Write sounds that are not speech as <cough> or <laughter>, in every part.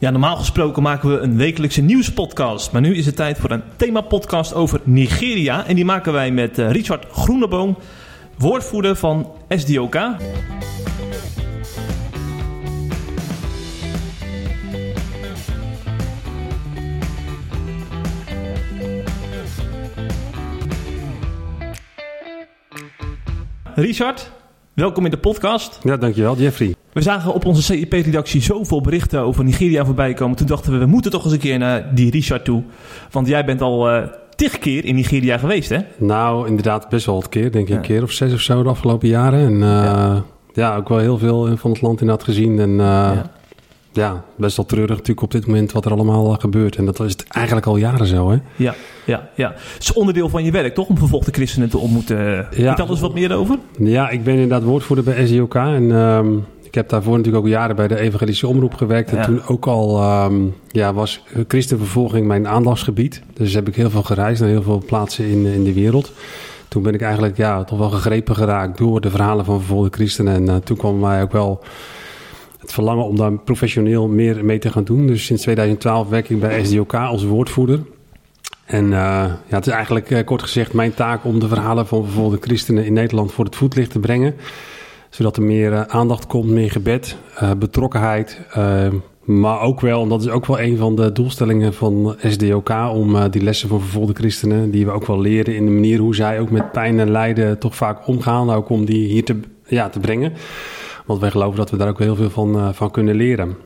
Ja, normaal gesproken maken we een wekelijkse nieuwspodcast. Maar nu is het tijd voor een themapodcast over Nigeria. En die maken wij met eh, Richard Groeneboom, woordvoerder van SDOK. Richard, welkom in de podcast. Ja, dankjewel Jeffrey. We zagen op onze CIP-redactie zoveel berichten over Nigeria voorbij komen. Toen dachten we, we moeten toch eens een keer naar die Richard toe. Want jij bent al uh, tig keer in Nigeria geweest, hè? Nou, inderdaad best wel wat keer. Denk ik een keer of zes of zo de afgelopen jaren. En uh, ja. ja. ook wel heel veel van het land inderdaad gezien. En uh, ja. Ja. best wel treurig natuurlijk op dit moment wat er allemaal gebeurt. En dat is het eigenlijk al jaren zo, hè? Ja, ja, ja. Het is onderdeel van je werk, toch? Om vervolgde christenen te ontmoeten. Ja. Weet alles wat meer over? Ja, ik ben inderdaad woordvoerder bij SDOK. En... Um, ik heb daarvoor natuurlijk ook jaren bij de evangelische omroep gewerkt. En toen ook al um, ja, was christenvervolging mijn aandachtsgebied. Dus heb ik heel veel gereisd naar heel veel plaatsen in, in de wereld. Toen ben ik eigenlijk ja, toch wel gegrepen geraakt door de verhalen van vervolgde christenen. En uh, toen kwam mij ook wel het verlangen om daar professioneel meer mee te gaan doen. Dus sinds 2012 werk ik bij SDOK als woordvoerder. En uh, ja, het is eigenlijk uh, kort gezegd mijn taak om de verhalen van vervolgde christenen in Nederland voor het voetlicht te brengen zodat er meer uh, aandacht komt, meer gebed, betrokkenheid. Maar ook wel, en dat is ook wel een van de doelstellingen van SDOK, om die lessen van vervolgde christenen, die we ook wel leren in de manier hoe zij ook met pijn en lijden toch vaak omgaan, ook om die hier te, ja, te brengen. Want wij geloven dat we daar ook heel veel van, van kunnen leren.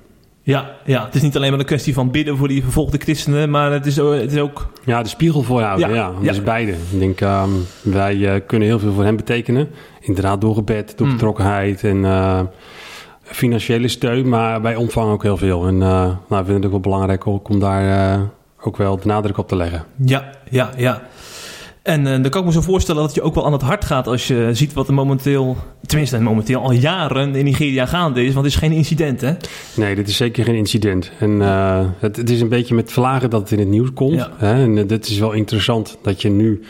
Ja, ja, het is niet alleen maar een kwestie van bidden voor die vervolgde christenen, maar het is, het is ook... Ja, de spiegel voorhouden, ja. ja, ja. Dus beide. Ik denk, um, wij uh, kunnen heel veel voor hem betekenen. Inderdaad, door gebed, door mm. betrokkenheid en uh, financiële steun, maar wij ontvangen ook heel veel. En uh, nou, we vinden het ook wel belangrijk om daar ook wel de nadruk op te leggen. Ja, ja, ja. En uh, dan kan ik me zo voorstellen dat je ook wel aan het hart gaat als je ziet wat er momenteel, tenminste momenteel al jaren in Nigeria gaande is. Want het is geen incident, hè? Nee, dit is zeker geen incident. En uh, het, het, is een beetje met vlagen dat het in het nieuws komt. Ja. Hè? En uh, dit is wel interessant dat je nu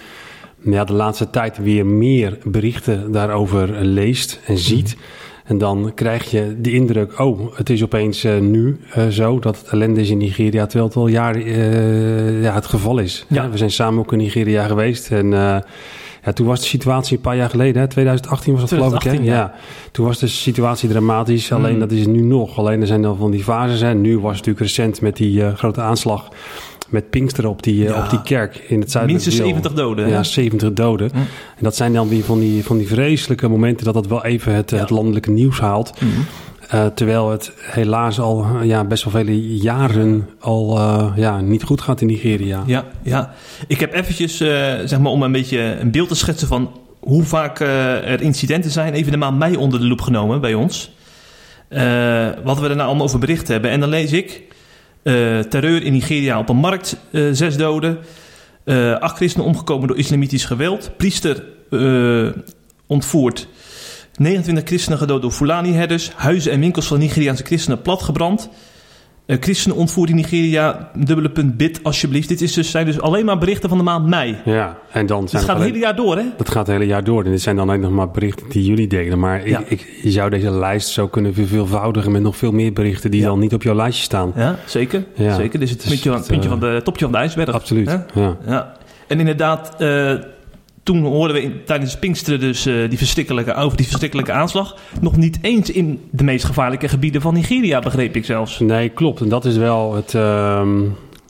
ja, de laatste tijd weer meer berichten daarover leest en ziet. Mm. En dan krijg je de indruk, oh, het is opeens uh, nu uh, zo dat het ellende is in Nigeria, terwijl het al jaren uh, ja, het geval is. Ja. We zijn samen ook in Nigeria geweest en ja, toen was de situatie een paar jaar geleden, hè, 2018 was dat 2018, geloof ik. Hè? Ja. ja. Toen was de situatie dramatisch, alleen mm. dat is het nu nog. Alleen er zijn dan van die fases. Hè. Nu was het natuurlijk recent met die grote aanslag met Pinksteren op die, ja. op die kerk in het zuiden. Minstens 70 doden. Ja, 70 doden. Hm. En dat zijn dan weer van die, van die vreselijke momenten dat dat wel even het, ja. het landelijke nieuws haalt. Hm. Uh, terwijl het helaas al ja, best wel vele jaren al uh, ja, niet goed gaat in Nigeria. Ja, ja. ik heb eventjes, uh, zeg maar, om een beetje een beeld te schetsen van hoe vaak er incidenten zijn, even de maand mei onder de loep genomen bij ons. wat we er nou allemaal over bericht hebben. En dan lees ik uh, terreur in Nigeria op een markt, uh, zes doden. Uh, acht christenen omgekomen door islamitisch geweld. Priester ontvoerd. 29 christenen gedood door Fulani-herders. Huizen en winkels van Nigeriaanse christenen platgebrand. Uh, christenen ontvoerd in Nigeria, dubbele punt bid alsjeblieft. Dit is dus, zijn dus alleen maar berichten van de maand mei. Ja, en dan zijn Het gaat het hele jaar door, hè? Dat gaat het hele jaar door. En dit zijn dan alleen nog maar berichten die jullie delen. Maar ja. ik, ik, je zou deze lijst zo kunnen verveelvoudigen met nog veel meer berichten die ja. dan niet op jouw lijstje staan. Ja, zeker. Ja. zeker. Dit is het puntje, van, puntje van de topje van de ijsberg. Absoluut. Ja. ja. En inderdaad, uh, toen hoorden we in, tijdens Pinksteren dus uh, die verschrikkelijke, over die verschrikkelijke aanslag. Nog niet eens in de meest gevaarlijke gebieden van Nigeria, begreep ik zelfs. Nee, klopt. En dat is wel het. Uh,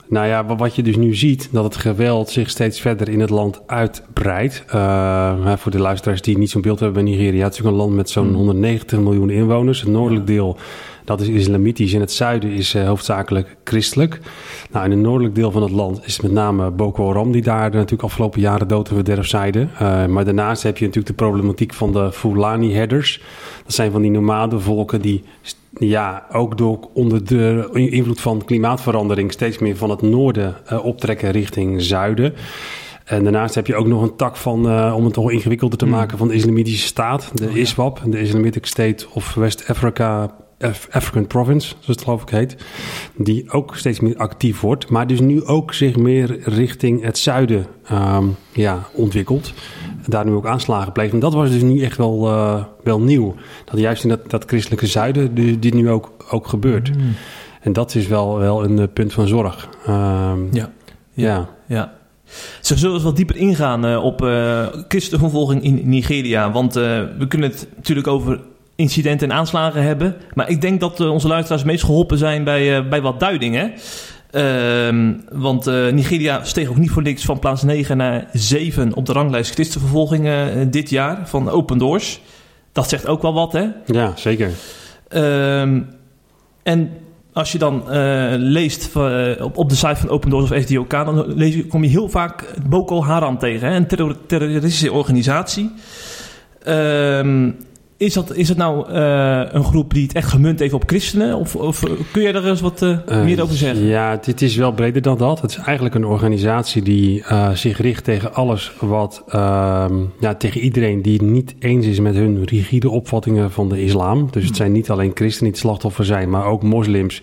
nou ja, wat je dus nu ziet, dat het geweld zich steeds verder in het land uitbreidt. Uh, voor de luisteraars die niet zo'n beeld hebben bij Nigeria. Het is ook een land met zo'n 190 hmm. miljoen inwoners. Het noordelijk deel dat is islamitisch. In het zuiden is uh, hoofdzakelijk christelijk. Nou, in het noordelijk deel van het land is met name Boko Haram... die daar natuurlijk afgelopen jaren dood en verderf zeiden. Uh, maar daarnaast heb je natuurlijk de problematiek van de Fulani-herders. Dat zijn van die nomadenvolken die ja, ook door onder de invloed van klimaatverandering... steeds meer van het noorden uh, optrekken richting zuiden... En daarnaast heb je ook nog een tak van, uh, om het nog ingewikkelder te maken, van de Islamitische Staat, de oh. ISWAP, de Islamic State of West Africa African Province, zoals het geloof ik heet, die ook steeds meer actief wordt, maar dus nu ook zich meer richting het zuiden um, ja, ontwikkelt. Daar nu ook aanslagen pleegt. En dat was dus nu echt wel, uh, wel nieuw. Dat juist in dat, dat christelijke zuiden dit nu ook, ook gebeurt. Mm. En dat is wel, wel een punt van zorg. Ehm, ja. ja. ja. Zo zullen we wat dieper ingaan uh, op uh, christenvervolging in Nigeria. Want uh, we kunnen het natuurlijk over incidenten en aanslagen hebben. Maar ik denk dat onze luisteraars meest geholpen zijn bij, bij wat duidingen. Ehm, want Nigeria steeg ook niet voor niks van plaats 9 naar 7 op de ranglijst christenvervolging dit jaar van Open Doors. Dat zegt ook wel wat, hè? Ja, zeker. Um, en als je dan uh, leest uh, op, op de site van Open Doors of SDOK, dan lees je, kom je heel vaak Boko Haram tegen, hè? een terroristische organisatie. Um, is dat, is het nou uh, een groep die het echt gemunt heeft op christenen? Of, of kun je daar eens wat uh, uh, meer over zeggen? Ja, dit is wel breder dan dat. Het is eigenlijk een organisatie die zich richt tegen alles wat... Ehm, ja, tegen iedereen die het niet eens is met hun rigide opvattingen van de islam. Dus het zijn niet alleen christenen die het slachtoffer zijn... maar ook moslims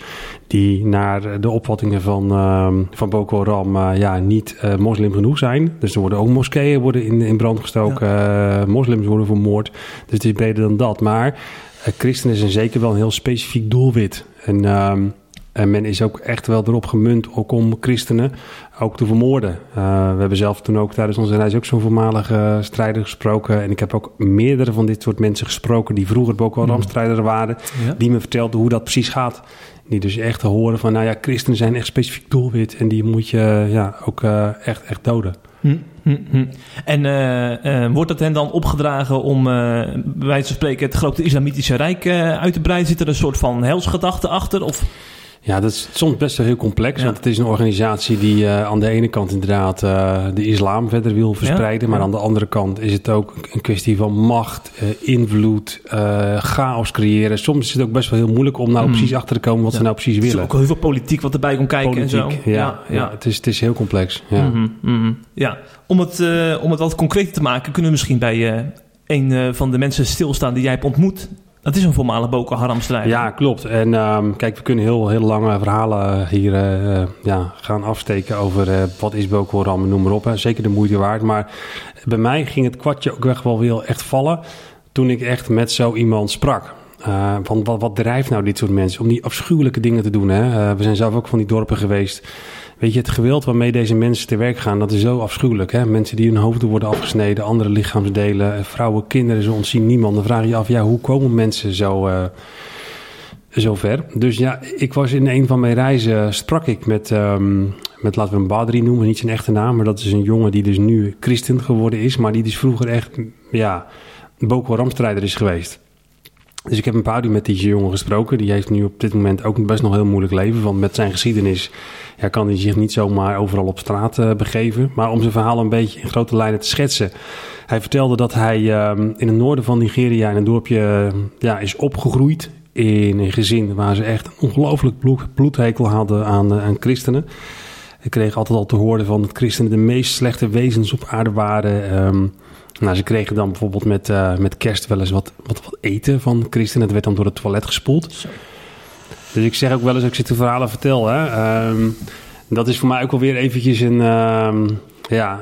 die naar de opvattingen van, ehm, van Boko Haram ja, niet moslim genoeg zijn. Dus er worden ook moskeeën worden in, in brand gestoken. Ja. moslims worden vermoord. Dus het is breder dan dat. Maar uh, christenen zijn zeker wel een heel specifiek doelwit. En, uh, en men is ook echt wel erop gemunt ook om christenen ook te vermoorden. Uh, we hebben zelf toen ook tijdens onze reis ook zo'n voormalige strijder gesproken. En ik heb ook meerdere van dit soort mensen gesproken die vroeger Boko Haram-strijder waren. Ja. Die me vertelden hoe dat precies gaat. Die dus echt horen van, nou ja, christenen zijn echt specifiek doelwit. En die moet je ja, ook uh, echt, echt doden. Hm, hm, hm. En uh, uh, wordt het hen dan opgedragen om, bij wijze van spreken, het grote islamitische rijk uit te breiden? Zit er een soort van helsgedachte achter? Of... Ja, dat is soms best wel heel complex. Ja. Want het is een organisatie die uh, aan de ene kant inderdaad uh, de islam verder wil verspreiden. Ja, maar aan de andere kant is het ook een kwestie van macht, uh, invloed, chaos creëren. Soms is het ook best wel heel moeilijk om nou mm. precies achter te komen wat ze nou precies willen. Er is ook heel veel politiek wat erbij komt kijken politiek, en zo. Ja, ja, Het, is, het is heel complex. Ja, mm -hmm, mm -hmm. ja. Om, het, om het wat concreter te maken, kunnen we misschien bij een van de mensen stilstaan die jij hebt ontmoet dat is een voormalig Boko Haram-strijder. Ja, klopt. En um, kijk, we kunnen heel, heel lange verhalen hier uh, ja, gaan afsteken over uh, wat is Boko Haram, noem maar op. Hè. Zeker de moeite waard. Maar bij mij ging het kwartje ook echt wel weer echt vallen toen ik echt met zo iemand sprak. Uh, van wat, wat drijft nou dit soort mensen om die afschuwelijke dingen te doen? Hè? we zijn zelf ook van die dorpen geweest Weet je, het geweld waarmee deze mensen te werk gaan, dat is zo afschuwelijk. Hè? Mensen die hun hoofden worden afgesneden, andere lichaamsdelen, eh, vrouwen, kinderen, ze ontzien niemand. Dan vraag je je af, ja, hoe komen mensen zo, uh, zo ver? Dus ja, ik was in een van mijn reizen, sprak ik met, um, met laten we hem Badri noemen, niet zijn echte naam, maar dat is een jongen die dus nu christen geworden is, maar die dus vroeger echt, ja, Boko Haram-strijder is geweest. Dus ik heb een paar uur met die jongen gesproken. Die heeft nu op dit moment ook best nog heel moeilijk leven. Want met zijn geschiedenis ja, kan hij zich niet zomaar overal op straat uh, begeven. Maar om zijn verhaal een beetje in grote lijnen te schetsen. Hij vertelde dat hij uh, in het noorden van Nigeria in een dorpje uh, ja, is opgegroeid. In een gezin waar ze echt een ongelooflijk bloed, bloedhekel hadden aan, aan christenen. Ik kreeg altijd al te horen van dat christenen de meest slechte wezens op aarde waren. Um, nou, ze kregen dan bijvoorbeeld met, uh, met kerst wel eens wat, wat, wat eten van christenen. Dat werd dan door het toilet gespoeld. Dus ik zeg ook wel eens, als ik de verhalen vertel, hè, um, dat is voor mij ook wel weer eventjes een, um, ja,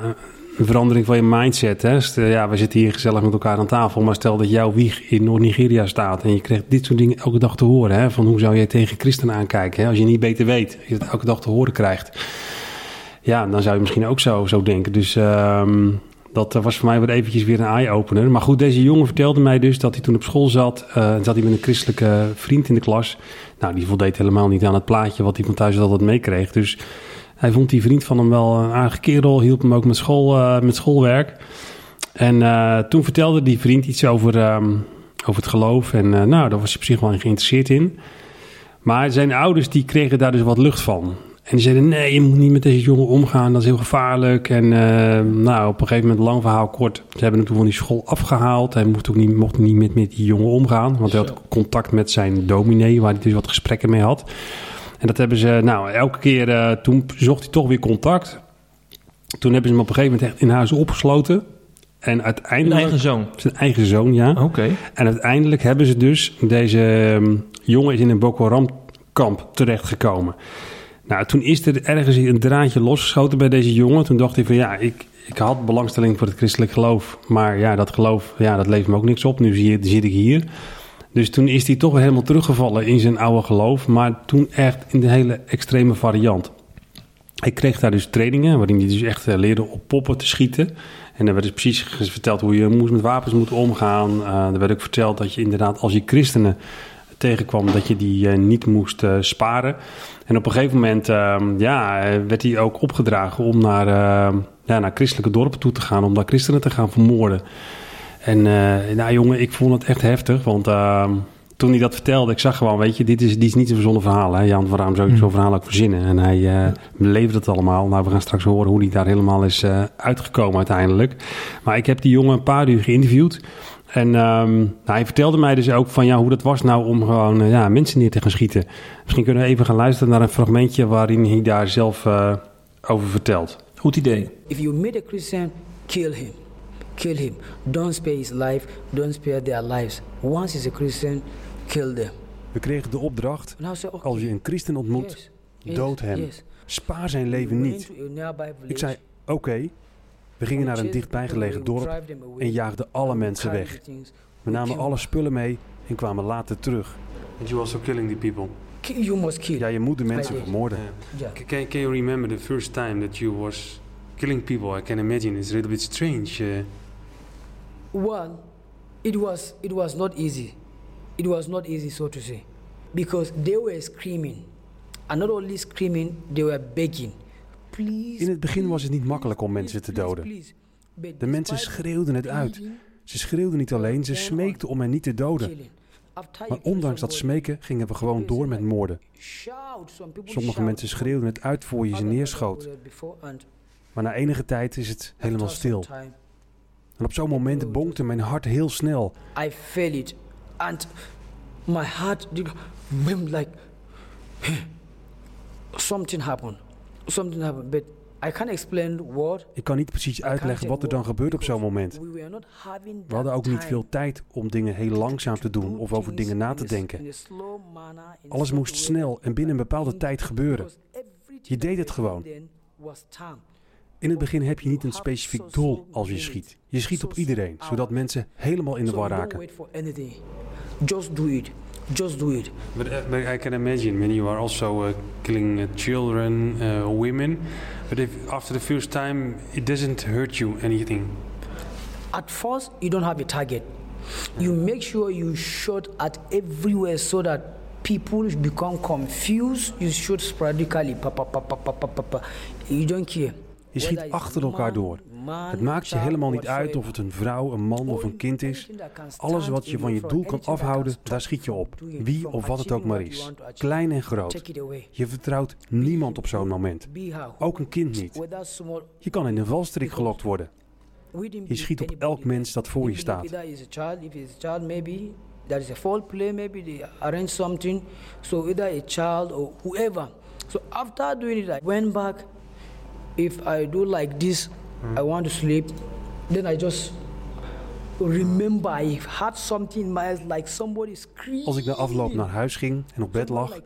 een verandering van je mindset. Hè. Ja, we zitten hier gezellig met elkaar aan tafel, maar stel dat jouw wieg in Noord-Nigeria staat en je krijgt dit soort dingen elke dag te horen. Hè, van hoe zou jij tegen christenen aankijken hè, als je niet beter weet, als je het elke dag te horen krijgt. Ja, dan zou je misschien ook zo, zo denken. Dus um, dat was voor mij weer eventjes weer een eye-opener. Maar goed, deze jongen vertelde mij dus dat hij toen op school zat. Uh, zat hij met een christelijke vriend in de klas. Nou, die voldeed helemaal niet aan het plaatje wat hij van thuis altijd meekreeg. Dus hij vond die vriend van hem wel een aardige kerel. Hielp hem ook met, school, uh, met schoolwerk. En toen vertelde die vriend iets over, um, over het geloof. En nou, daar was hij op zich wel geïnteresseerd in. Maar zijn ouders die kregen daar dus wat lucht van. En die zeiden, nee, je moet niet met deze jongen omgaan, dat is heel gevaarlijk. En uh, nou, op een gegeven moment, lang verhaal kort, ze hebben hem toen van die school afgehaald. Hij mocht ook niet, mocht niet met, met die jongen omgaan, want hij had contact met zijn dominee, waar hij dus wat gesprekken mee had. En dat hebben ze, nou, elke keer, uh, toen zocht hij toch weer contact. Toen hebben ze hem op een gegeven moment echt in huis opgesloten. En uiteindelijk... Zijn eigen zoon? Zijn eigen zoon, ja. Oké. En uiteindelijk hebben ze dus, deze um, jongen is in een Boko Haram kamp terechtgekomen. Nou, toen is er ergens een draadje losgeschoten bij deze jongen. Toen dacht hij van ja, ik, ik had belangstelling voor het christelijk geloof. Maar ja, dat geloof, ja, dat levert me ook niks op. Nu zie, zit ik hier. Dus toen is hij toch weer helemaal teruggevallen in zijn oude geloof. Maar toen echt in de hele extreme variant. Ik kreeg daar dus trainingen waarin hij dus echt eh, leerde op poppen te schieten. En er werd dus precies verteld hoe je moest met wapens moet omgaan. Uh, er werd ook verteld dat je inderdaad als je christenen tegenkwam, dat je die uh, niet moest uh, sparen. En op een gegeven moment ehm, ja, werd hij ook opgedragen om naar, ja, naar christelijke dorpen toe te gaan, om daar christenen te gaan vermoorden. En nou jongen, ik vond het echt heftig, want ehm, toen hij dat vertelde, ik zag gewoon, weet je, dit is, dit is niet een verzonnen verhaal. Hè? Jan, waarom zou ik zo'n verhaal ook verzinnen? En hij uh, beleefde het allemaal. Nou, we gaan straks horen hoe hij daar helemaal is uh, uitgekomen uiteindelijk. Maar ik heb die jongen een paar uur geïnterviewd. En um, nou, hij vertelde mij dus ook van ja, hoe dat was nou om gewoon uh, ja, mensen neer te gaan schieten. Misschien kunnen we even gaan luisteren naar een fragmentje waarin hij daar zelf over vertelt. Goed idee. If you meet a Christian, kill him. Kill him. Don't spare his life. Don't spare their lives. Once he's a Christian, kill them. We kregen de opdracht, als je een christen ontmoet, dood hem. Spaar zijn leven niet. Ik zei, oké. We gingen naar een dichtbijgelegen dorp en jaagden alle mensen weg. We namen alle spullen mee en kwamen later terug. And you also killing the people? You must kill. Ja, je moet de mensen vermoorden. Yeah. Can, can you remember the first time that you was killing people? I can imagine it's a little bit strange. Uh... Well, it was, it was not easy. it was not easy, so to say, because they were screaming. And not only screaming, they were begging. Please, In het begin was het niet makkelijk om mensen te doden. De mensen schreeuwden het uit. Ze schreeuwden niet alleen, ze smeekten om hen niet te doden. Maar ondanks dat smeken gingen we gewoon door met moorden. Sommige mensen schreeuwden het uit voor je ze neerschoot. Maar na enige tijd is het helemaal stil. En op zo'n moment bonkte mijn hart heel snel. I felt it and my heart like something happened. Something happened, but I can't explain what. Ik kan niet precies uitleggen wat er dan gebeurt op zo'n moment. We hadden ook niet veel tijd om dingen heel langzaam te doen of over dingen na te denken. Alles moest snel en binnen een bepaalde tijd gebeuren. Je deed het gewoon. In het begin heb je niet een specifiek doel als je schiet. Je schiet op iedereen, zodat mensen helemaal in de war raken. Just do it. Just do it. But, uh, but I can imagine when you are also uh, killing uh, children, uh, women. But if after the first time it doesn't hurt you anything. At first, you don't have a target. You make sure you shoot at everywhere so that people become confused. You shoot sporadically. Pa, pa, pa, pa, pa, pa, pa. You don't care. Je schiet achter elkaar door. Het maakt je helemaal niet uit of het een vrouw, een man of een kind is. Alles wat je van je doel kan afhouden, daar schiet je op. Wie of wat het ook maar is. Klein en groot. Je vertrouwt niemand op zo'n moment. Ook een kind niet. Je kan in een valstrik gelokt worden. Je schiet op elk mens dat voor je staat. There is a foul play, maybe they arrange something. So either a child or whoever. So after doing it, I went back. If I do like this, I want to sleep. Then I just remember I had something in my eyes like somebody screaming. Als ik na afloop naar huis ging en op bed lag,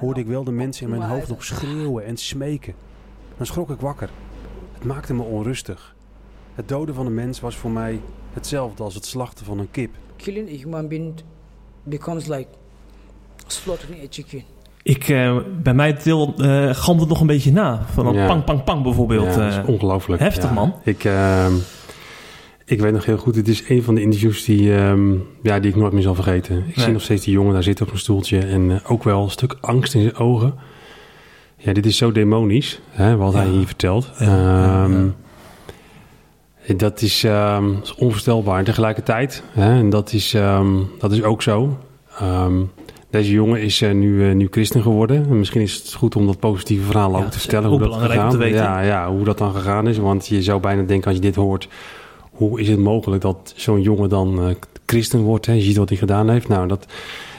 hoorde ik wel de mensen in mijn hoofd nog schreeuwen en smeken. Dan schrok ik wakker. Het maakte me onrustig. Het doden van een mens was voor mij hetzelfde als het slachten van een kip. Killing a human being becomes like slaughtering a chicken. Ik, uh, bij mij deel uh, galmt het nog een beetje na. Van een ja. pang, pang, pang bijvoorbeeld. Ja, dat is uh, ongelooflijk. Heftig, ja. man. Ik, ik weet nog heel goed, het is een van de interviews die, um, ja, die ik nooit meer zal vergeten. Ik nee. zie nog steeds die jongen daar zitten op een stoeltje en ook wel een stuk angst in zijn ogen. Ja, dit is zo demonisch, hè, wat hij hier vertelt. Um, dat is, um, is, onvoorstelbaar. En tegelijkertijd, hè, en dat is, dat is ook zo... Deze jongen is uh, nu, uh, nu christen geworden. En misschien is het goed om dat positieve verhaal ja, ook te vertellen. Hoe dat gegaan. Te weten. Ja, ja, hoe dat dan gegaan is. Want je zou bijna denken als je dit hoort... hoe is het mogelijk dat zo'n jongen dan uh, christen wordt? Hè? Je ziet wat hij gedaan heeft. Nou, dat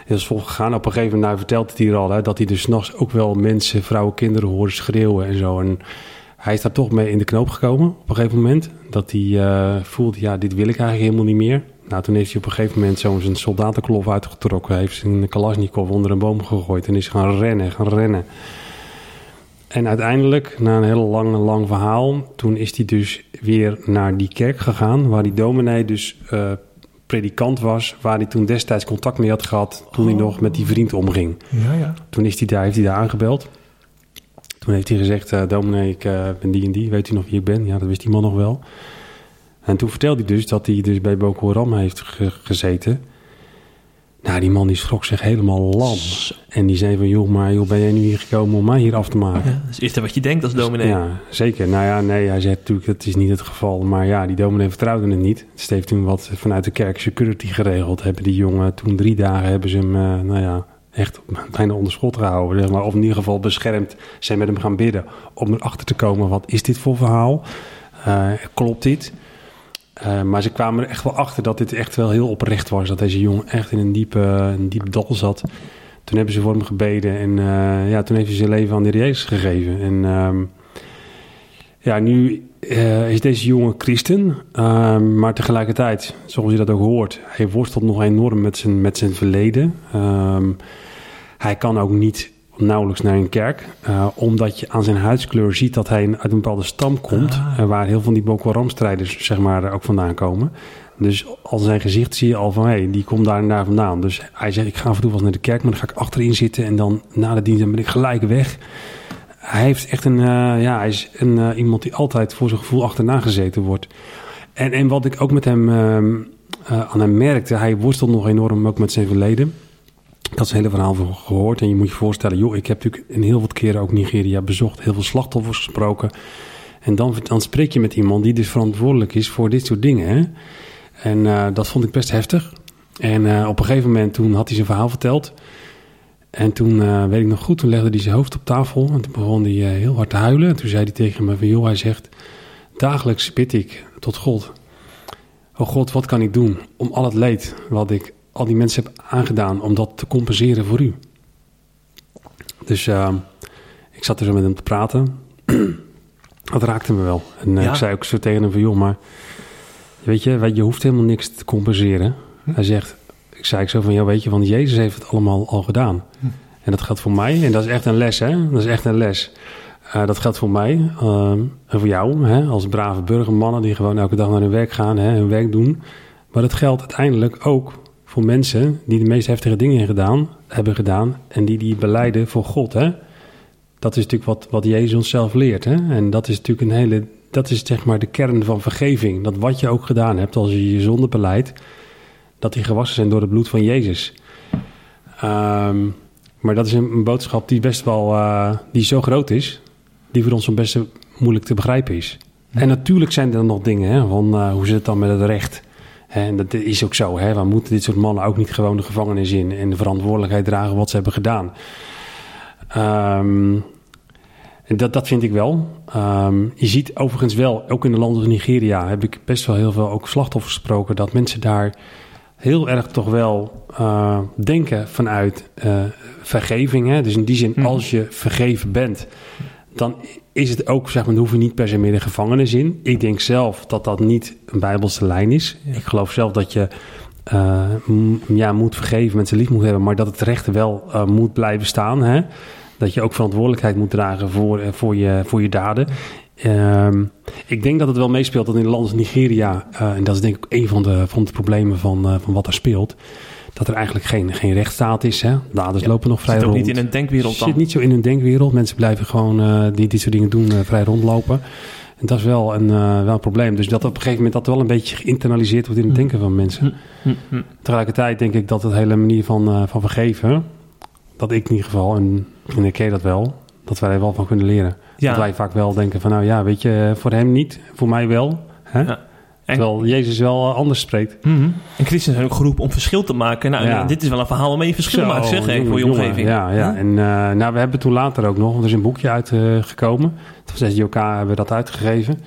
is volgens gegaan. Op een gegeven moment nou, vertelt het hier al... Hè, dat hij dus s'nachts ook wel mensen, vrouwen, kinderen horen schreeuwen en zo. En hij is daar toch mee in de knoop gekomen op een gegeven moment. Dat hij voelde, ja, dit wil ik eigenlijk helemaal niet meer. Nou, toen heeft hij op een gegeven moment zo'n soldatenkloof uitgetrokken. Heeft zijn Kalashnikov onder een boom gegooid en is gaan rennen, gaan rennen. En uiteindelijk, na een heel lang, lang verhaal, toen is hij dus weer naar die kerk gegaan, waar die dominee dus uh, predikant was... waar hij toen destijds contact mee had gehad... toen hij Oh. nog met die vriend omging. Ja, ja. Toen is hij daar, heeft hij daar aangebeld. Toen heeft hij gezegd, eh dominee, ik eh, ben die en die. Weet u nog wie ik ben? Ja, dat wist die man nog wel. En toen vertelde hij dus dat hij dus bij Boko Haram heeft ge- gezeten. Nou, die man die schrok zich helemaal lam. En die zei van, joh, maar joh, ben jij nu hier gekomen om mij hier af te maken? Ja, dat is eerste wat je denkt als dominee. Ja, zeker. Nou ja, nee, hij zegt natuurlijk dat is niet het geval. Maar ja, die dominee vertrouwde het niet. Dus heeft toen wat vanuit de kerk security geregeld. Hebben die jongen toen drie dagen hebben ze hem, eh, nou ja, echt <laughs> bijna onder schot gehouden. Zeg maar. Of in ieder geval beschermd. Zijn met hem gaan bidden om erachter te komen, wat is dit voor verhaal? Eh, klopt dit? Eh, maar ze kwamen er echt wel achter dat dit echt wel heel oprecht was. Dat deze jongen echt in een diepe, een diep dal zat. Toen hebben ze voor hem gebeden en eh, ja, toen heeft hij zijn leven aan de Jezus gegeven. En ehm, ja, nu eh, is deze jongen christen, ehm, maar tegelijkertijd, zoals je dat ook hoort, hij worstelt nog enorm met zijn, met zijn verleden. Ehm, hij kan ook niet nauwelijks naar een kerk, eh, omdat je aan zijn huidskleur ziet dat hij uit een bepaalde stam komt, Ah. eh, waar heel veel van die Boko Haram-strijders zeg maar, ook vandaan komen. Dus al zijn gezicht zie je al van, hé, hey, die komt daar en daar vandaan. Dus hij zegt, ik ga af en toe wel eens naar de kerk, maar dan ga ik achterin zitten en dan na de dienst ben ik gelijk weg. Hij heeft echt een, eh, ja, hij is een, eh, iemand die altijd voor zijn gevoel achterna gezeten wordt. En, en wat ik ook met hem, ehm, eh, aan hem merkte, hij worstelt nog enorm ook met zijn verleden. Ik had zijn hele verhaal voor gehoord en je moet je voorstellen, joh, ik heb natuurlijk in heel wat keren ook Nigeria bezocht, heel veel slachtoffers gesproken. En dan, dan spreek je met iemand die dus verantwoordelijk is voor dit soort dingen. Hè? En eh, dat vond ik best heftig. En eh, op een gegeven moment toen had hij zijn verhaal verteld. En toen, eh, weet ik nog goed, toen legde hij zijn hoofd op tafel. En toen begon hij heel hard te huilen. En toen zei hij tegen me van, joh, hij zegt... Dagelijks bid ik tot God. Oh God, wat kan ik doen om al het leed wat ik al die mensen heb aangedaan... om dat te compenseren voor u? Dus eh, ik zat er zo met hem te praten. <clears throat> dat raakte me wel. En eh, Ja. ik zei ook zo tegen hem van, joh, maar... Weet je, je hoeft helemaal niks te compenseren. Hij zegt, ik zei ik zo van, ja weet je, want Jezus heeft het allemaal al gedaan. En dat geldt voor mij, en dat is echt een les, hè. Dat is echt een les. Eh, dat geldt voor mij ehm, en voor jou, hè, als brave burgermannen die gewoon elke dag naar hun werk gaan, hè, hun werk doen. Maar dat geldt uiteindelijk ook voor mensen die de meest heftige dingen gedaan, hebben gedaan en die die beleiden voor God, hè. Dat is natuurlijk wat, wat Jezus ons zelf leert, hè. En dat is natuurlijk een hele, dat is zeg maar de kern van vergeving. Dat wat je ook gedaan hebt, als je je zonde beleidt, dat die gewassen zijn door het bloed van Jezus. Ehm, maar dat is een, een boodschap die best wel, eh, die zo groot is, die voor ons best moeilijk te begrijpen is. En natuurlijk zijn er nog dingen, hè, van eh, hoe zit het dan met het recht? En dat is ook zo, hè, we moeten dit soort mannen ook niet gewoon de gevangenis in en de verantwoordelijkheid dragen wat ze hebben gedaan. Ehm, en dat, dat vind ik wel. Ehm, je ziet overigens wel, ook in de landen als Nigeria heb ik best wel heel veel ook slachtoffers gesproken, dat mensen daar heel erg toch wel eh, denken vanuit eh, vergeving. Hè? Dus in die zin, Mhm. als je vergeven bent, dan is het ook, zeg maar, dan hoef je niet per se meer de gevangenis in. Ik denk zelf dat dat niet een bijbelse lijn is. Ik geloof zelf dat je eh, ja, moet vergeven, mensen lief moet hebben, maar dat het recht wel eh, moet blijven staan. Hè? Dat je ook verantwoordelijkheid moet dragen voor, eh, voor, je, voor je daden. Ehm, ik denk dat het wel meespeelt dat in landen als Nigeria, en dat is denk ik ook een van de, van de problemen van, van wat er speelt, dat er eigenlijk geen, geen rechtsstaat is. Hè? Daders Ja, lopen nog vrij Zit ook rond. niet in een denkwereld dan. zit niet zo in een denkwereld. Mensen blijven gewoon, eh, die dit soort dingen doen, eh, vrij rondlopen. En dat is wel een, eh, wel een probleem. Dus dat op een gegeven moment dat wel een beetje geïnternaliseerd wordt in het Hm. denken van mensen. Hm. Tegelijkertijd denk ik dat het hele manier van, van vergeven, dat ik in ieder geval, en herken je dat wel, dat wij er wel van kunnen leren. Ja. Dat wij vaak wel denken van, nou ja, weet je, voor hem niet, voor mij wel. Hè? Ja. En- Terwijl Jezus wel eh, anders spreekt. Mhm. En christenen zijn ook geroepen om verschil te maken. Nou, Ja. dit is wel een verhaal waarmee je verschil Zo, maakt, zeg, jongen, voor je jongen. omgeving. Ja, ja. Huh? En eh, nou, we hebben toen later ook nog, want er is een boekje uitgekomen. Toen van SDOK hebben we dat uitgegeven.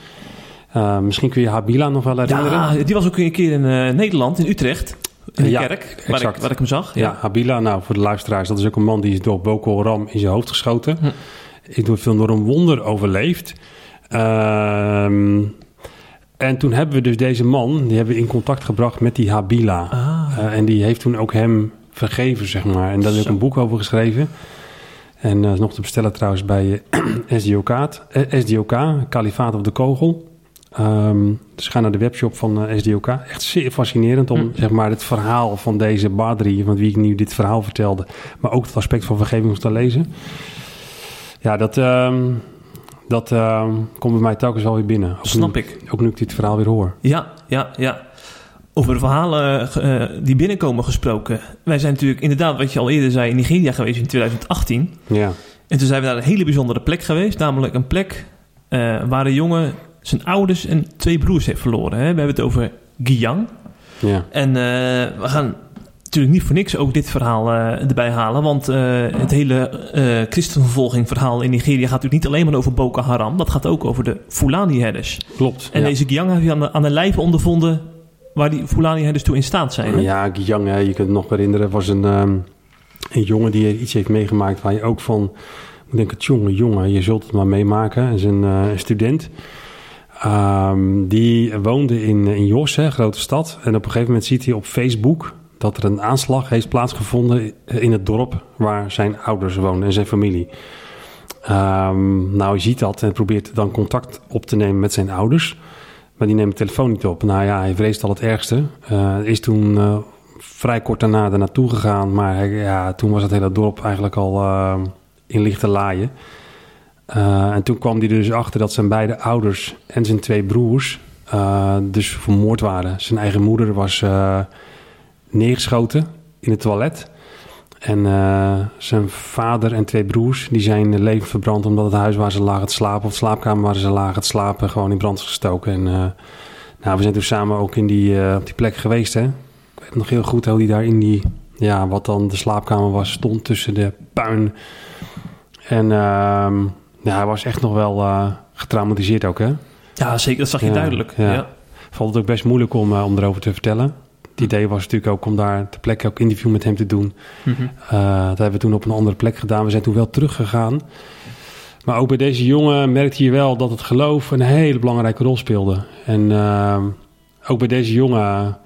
Eh, misschien kun je Habila nog wel herinneren. Ja, die was ook een keer in eh, Nederland, in Utrecht. In de Ja, kerk, waar ik, waar ik hem zag. Ja, Habila, nou voor de luisteraars, dat is ook een man die is door Boko Haram in zijn hoofd geschoten. Hm. Ik doe veel door een wonder overleefd. Ehm, en toen hebben we dus deze man, die hebben we in contact gebracht met die Habila. Ah. Eh, en die heeft toen ook hem vergeven, zeg maar. En daar heb ik een boek over geschreven. En dat is nog te bestellen trouwens bij eh, <clears throat> SDOK, eh, SDOK, Kalifaat op de Kogel. Ehm, dus ga naar de webshop van uh, SDOK. Echt zeer fascinerend om zeg maar, het verhaal van deze Badri, van wie ik nu dit verhaal vertelde, maar ook het aspect van vergeving te lezen. Ja, dat, ehm, dat ehm, komt bij mij telkens wel weer binnen. Ook Snap nu, ik. Ook nu ik dit verhaal weer hoor. Ja, ja, ja. Over verhalen uh, die binnenkomen gesproken. Wij zijn natuurlijk inderdaad, wat je al eerder zei, in Nigeria geweest in 2018. Ja. En toen zijn we naar een hele bijzondere plek geweest. Namelijk een plek uh, waar een jongen zijn ouders en twee broers heeft verloren. Hè? We hebben het over Giyang. Ja. En uh, we gaan natuurlijk niet voor niks ook dit verhaal uh, erbij halen. Want uh, het hele uh, christenvervolging verhaal in Nigeria gaat natuurlijk niet alleen maar over Boko Haram. Dat gaat ook over de Fulani-herders. Klopt. En ja. deze Giyang heb je aan de, aan de lijve ondervonden waar die Fulani-herders toe in staat zijn. Hè? Ja, Giyang, hè, je kunt het nog herinneren, was een, um, een jongen die iets heeft meegemaakt waar je ook van... Ik denk het jongen, jongen, je zult het maar meemaken. Hij is een, student... Um, die woonde in, in Jos, een grote stad. En op een gegeven moment ziet hij op Facebook dat er een aanslag heeft plaatsgevonden in het dorp waar zijn ouders woonden en zijn familie. Um, nou, je ziet dat en probeert dan contact op te nemen met zijn ouders. Maar die neemt de telefoon niet op. Nou ja, hij vreest al het ergste. Uh, is toen uh, vrij kort daarna er naartoe gegaan. Maar hij, ja, toen was het hele dorp eigenlijk al uh, in lichte laaien. En toen kwam hij er dus achter dat zijn beide ouders en zijn twee broers dus vermoord waren. Zijn eigen moeder was neergeschoten in het toilet. En zijn vader en twee broers die zijn leven verbrand omdat het huis waar ze lagen te slapen... of de slaapkamer waar ze lagen te slapen gewoon in brand is gestoken. En nou, we zijn toen samen ook in die, op die plek geweest. Hè? Ik weet nog heel goed hoe die daar in die... Ja, wat dan de slaapkamer was, stond tussen de puin. En... ehm, ja, hij was echt nog wel getraumatiseerd ook, hè? Ja, zeker. Dat zag je ja, duidelijk. Ja. Ja. Vond het ook best moeilijk om, om erover te vertellen. Het idee was natuurlijk ook om daar ter plekke ook interview met hem te doen. Mm -hmm. uh, dat hebben we toen op een andere plek gedaan. We zijn toen wel teruggegaan. Maar ook bij deze jongen merkte je wel dat het geloof een hele belangrijke rol speelde. En ehm, ook bij deze jongen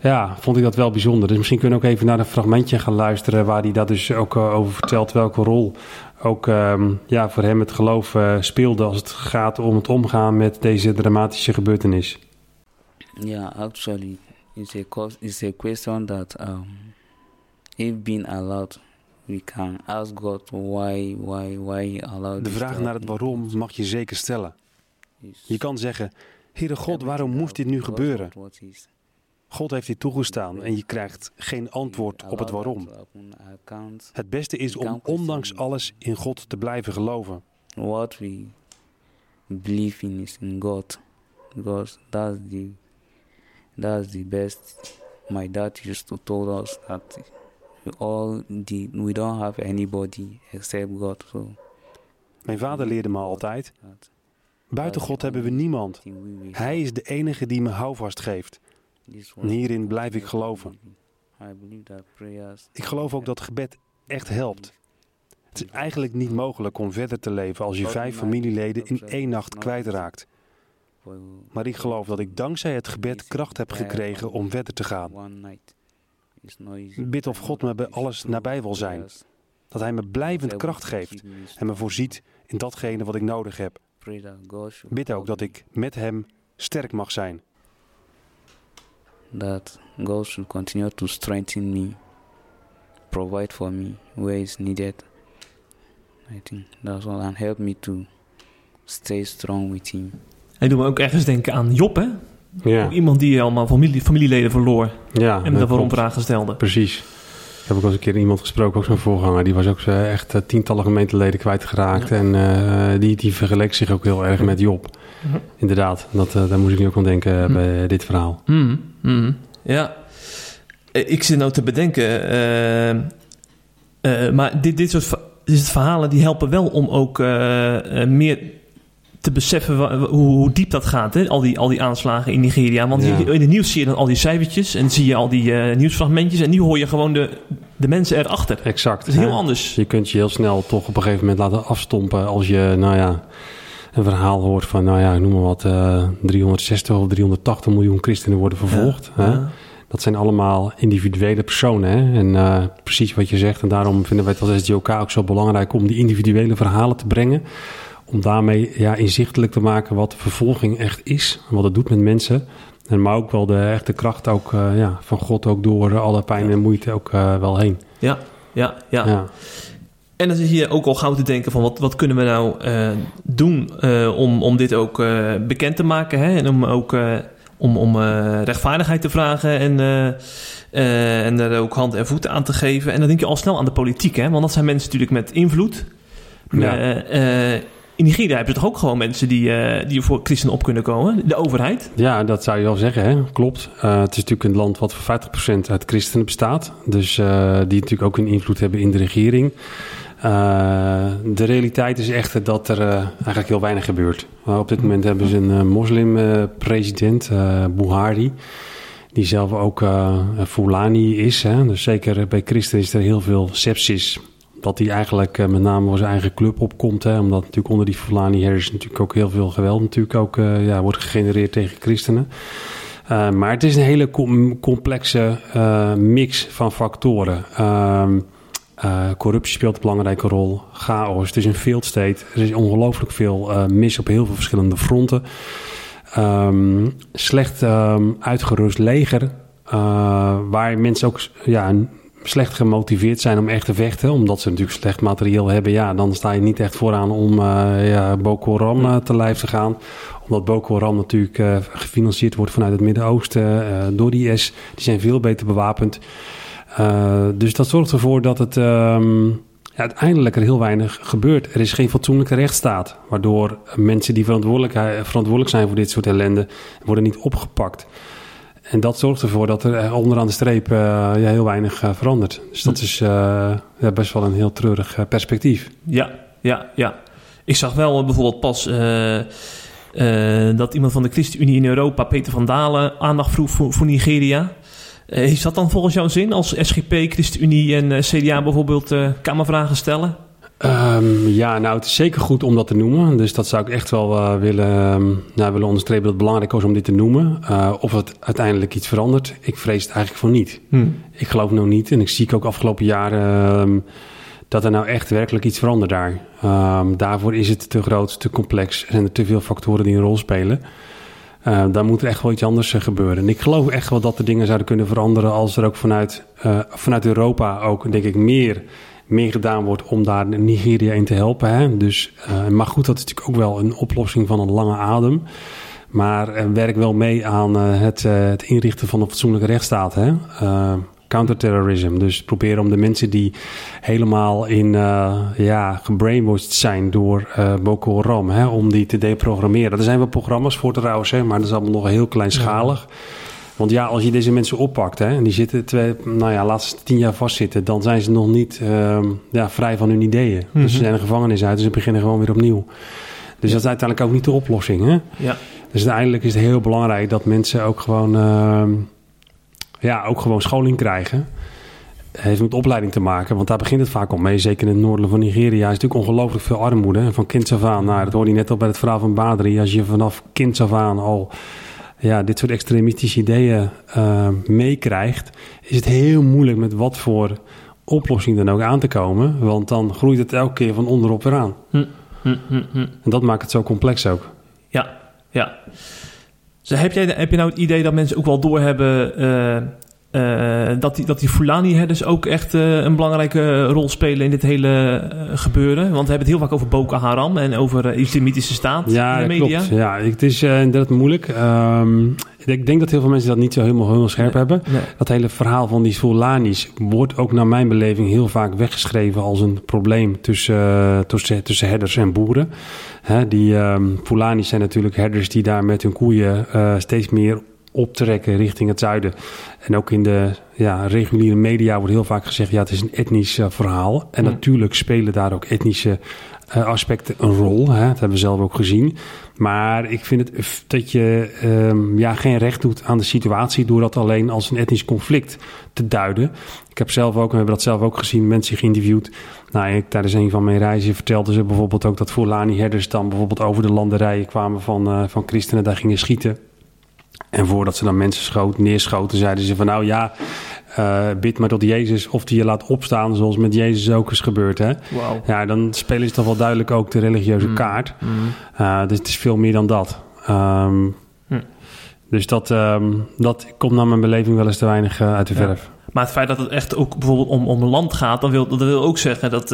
ja, vond ik dat wel bijzonder. Dus misschien kunnen we ook even naar een fragmentje gaan luisteren... waar hij dat dus ook uh, over vertelt, welke rol ook um, ja, voor hem het geloof uh, speelde... als het gaat om het omgaan met deze dramatische gebeurtenis. Yeah, actually, it's a, it's a question that um, if being allowed... We can ask God why, why, why he allowed De vraag naar het waarom mag je zeker stellen. Je kan zeggen, Heere God, waarom moest dit nu gebeuren? God heeft dit toegestaan en je krijgt geen antwoord op het waarom. Het beste is om ondanks alles in God te blijven geloven. What we believe in is in God, because that's the that's the best. My dad used to told us that we all the, we don't have anybody except God. So Mijn vader leerde me altijd: buiten God hebben we niemand. Hij is de enige die me houvast geeft. En hierin blijf ik geloven. Ik geloof ook dat gebed echt helpt. Het is eigenlijk niet mogelijk om verder te leven als je vijf familieleden in één nacht kwijtraakt. Maar ik geloof dat ik dankzij het gebed kracht heb gekregen om verder te gaan. Bid of God me bij alles nabij wil zijn. Dat Hij me blijvend kracht geeft en me voorziet in datgene wat ik nodig heb. Bid ook dat ik met Hem sterk mag zijn. that God should continue to strengthen me, provide for me where it's needed. I think that's all, and help me to stay strong with Him. Hij doet me ook ergens denken aan Job, hè? Ja, Ook iemand die allemaal familie, familieleden verloor ja en daarvoor om klopt. vragen stelde. Precies. Ik heb ook al eens een keer iemand gesproken, ook zo'n voorganger. Die was ook eh, echt eh, tientallen gemeenteleden kwijtgeraakt. Ja. En eh, die, die vergeleek zich ook heel erg met Job. Mhm. Inderdaad, dat, daar moest ik nu ook aan denken eh, Hm. bij dit verhaal. Mhm, mhm. Ja. Ik zit nou te bedenken, maar dit, dit soort dit soort verhalen die helpen wel om ook meer te beseffen hoe, hoe diep dat gaat, hè? Al, die, al die aanslagen in Nigeria. Want Ja. in het nieuws zie je dan al die cijfertjes en zie je al die eh, nieuwsfragmentjes en nu hoor je gewoon de, de mensen erachter. Exact. Dat is heel hè? anders. Je kunt je heel snel toch op een gegeven moment laten afstompen als je, nou ja, een verhaal hoort van, nou ja, ik noem maar wat, eh 360 of 380 miljoen christenen worden vervolgd. hè? Ja. Dat zijn allemaal individuele personen. Hè? En eh, precies wat je zegt. En daarom vinden wij het als SGOK ook zo belangrijk om die individuele verhalen te brengen. Om daarmee ja, inzichtelijk te maken wat de vervolging echt is. Wat het doet met mensen. En maar ook wel de echte kracht ook, uh, ja, van God ook door alle pijn en moeite ook uh, wel heen. Ja, ja, ja. ja. En dan zit je ook al gauw te denken van wat, wat kunnen we nou uh, doen om, om dit ook bekend te maken. Hè? En om ook om, om rechtvaardigheid te vragen en, en er ook hand en voeten aan te geven. En dan denk je al snel aan de politiek, hè? want dat zijn mensen natuurlijk met invloed. Ja in Nigeria heb je toch ook gewoon mensen die, uh, die voor christen op kunnen komen? De overheid? Ja, dat zou je wel zeggen, hè? klopt. Uh, het is natuurlijk een land wat voor 50% uit christenen bestaat. Dus uh, die natuurlijk ook een invloed hebben in de regering. de realiteit is echter dat er eigenlijk heel weinig gebeurt. op dit moment hebben ze een moslim-president, Buhari die zelf ook Fulani is. Hè? Dus zeker bij christenen is er heel veel sepsis dat hij eigenlijk uh, met name voor zijn eigen club opkomt. Hè, omdat natuurlijk onder die Fulani natuurlijk ook heel veel geweld natuurlijk ook, uh, ja, wordt gegenereerd tegen christenen. Uh, maar het is een hele com complexe mix van factoren. Ehm, corruptie speelt een belangrijke rol. Chaos. Het is een field state. Er is ongelooflijk veel mis op heel veel verschillende fronten. Um, slecht um, uitgerust leger. waar mensen ook ja, slecht gemotiveerd zijn om echt te vechten, omdat ze natuurlijk slecht materieel hebben, ja, dan sta je niet echt vooraan om uh, ja, Boko Haram uh, te lijf te gaan. Omdat Boko Haram natuurlijk uh, gefinancierd wordt vanuit het Midden-Oosten door die IS. Die zijn veel beter bewapend. dus dat zorgt ervoor dat het ja, uiteindelijk er heel weinig gebeurt. Er is geen fatsoenlijke rechtsstaat, waardoor mensen die verantwoordelijk, verantwoordelijk zijn voor dit soort ellende worden niet opgepakt. En dat zorgt ervoor dat er eh, onderaan de streep uh, ja, heel weinig uh, verandert. Dus dat is ja, best wel een heel treurig perspectief. Ja, ja, ja. Ik zag wel bijvoorbeeld pas dat iemand van de ChristenUnie in Europa, Peter van Dalen, aandacht vroeg voor, voor Nigeria. is dat dan volgens jouw zin als SGP, ChristenUnie en CDA bijvoorbeeld Kamervragen stellen? Um, ja, nou, het is zeker goed om dat te noemen. Dus dat zou ik echt wel uh, willen, um, nou, willen onderstrepen dat het belangrijk is om dit te noemen. Uh, of het uiteindelijk iets verandert, ik vrees het eigenlijk voor niet. Hmm. Ik geloof nou niet, en ik zie ook afgelopen jaren um, dat er nou echt werkelijk iets verandert daar. daarvoor is het te groot, te complex. Er zijn er te veel factoren die een rol spelen. Uh, daar moet er echt wel iets anders uh, gebeuren. En ik geloof echt wel dat er dingen zouden kunnen veranderen als er ook vanuit, vanuit Europa ook, denk ik, meer meer gedaan wordt om daar Nigeria in te helpen. Hè? Dus, uh, maar goed, dat is natuurlijk ook wel een oplossing van een lange adem. Maar uh, werk wel mee aan uh, het, het, inrichten van een fatsoenlijke rechtsstaat. Hè? counterterrorism. Dus proberen om de mensen die helemaal in ja, gebrainwashed zijn door Boko Haram, hè, om die te deprogrammeren. Er zijn wel programma's voor trouwens, hè, maar dat is allemaal nog heel kleinschalig. Want ja, als je deze mensen oppakt hè, en die zitten twee, nou ja, laatste tien jaar vastzitten, dan zijn ze nog niet uh, ja, vrij van hun ideeën. Mm -hmm. Dus ze zijn de gevangenis uit en ze beginnen gewoon weer opnieuw. Dus dat is uiteindelijk ook niet de oplossing. Hè? Ja. Dus uiteindelijk is het heel belangrijk dat mensen ook gewoon, uh, ja, ook gewoon scholing krijgen. Heeft met opleiding te maken, want daar begint het vaak om mee. Zeker in het noorden van Nigeria is natuurlijk ongelooflijk veel armoede. Van kinds af aan, nou, dat hoorde je net al bij het verhaal van Badri. Als je vanaf kinds af aan al ja, dit soort extremistische ideeën uh, meekrijgt, is het heel moeilijk met wat voor oplossing dan ook aan te komen. Want dan groeit het elke keer van onderop weer aan. Hm, hm, hm, hm. en dat maakt het zo complex ook. Ja, ja. Dus heb, jij, heb je nou het idee dat mensen ook wel doorhebben uh, uh, dat die, dat die Fulani-herders ook echt uh, een belangrijke rol spelen in dit hele uh, gebeuren? Want we hebben het heel vaak over Boko Haram en over islamitische staat ja, in de media. Klopt. Ja, het is inderdaad moeilijk. Um, ik denk dat heel veel mensen dat niet zo helemaal, helemaal scherp nee, hebben. Nee. Dat hele verhaal van die Fulanis wordt ook naar mijn beleving heel vaak weggeschreven als een probleem tussen, tussen, tussen herders en boeren. Hè, die um, Fulanis zijn natuurlijk herders die daar met hun koeien steeds meer optrekken richting het zuiden. En ook in de ja, reguliere media wordt heel vaak gezegd: ja, het is een etnisch uh, verhaal. En mm. natuurlijk spelen daar ook etnische uh, aspecten een rol. Hè? Dat hebben we zelf ook gezien. Maar ik vind het dat je um, ja, geen recht doet aan de situatie door dat alleen als een etnisch conflict te duiden. Ik heb zelf ook, en we hebben dat zelf ook gezien, mensen geïnterviewd. Nou, ik, tijdens een van mijn reizen vertelden ze bijvoorbeeld ook dat Fulani-herders dan bijvoorbeeld over de landerijen kwamen van, uh, van christenen, daar gingen schieten. En voordat ze dan mensen schoot, neerschoten, zeiden ze van nou ja, uh, bid maar tot Jezus of die je laat opstaan, zoals met Jezus ook is gebeurd. Hè? Wow. Ja, dan spelen ze toch wel duidelijk ook de religieuze Mm. kaart. Mm. Uh, dus het is veel meer dan dat. Um, Hm. Dus dat, um, dat komt naar mijn beleving wel eens te weinig uh, uit de Ja. verf. Maar het feit dat het echt ook bijvoorbeeld om, om een land gaat, dan wil, dat wil ook zeggen dat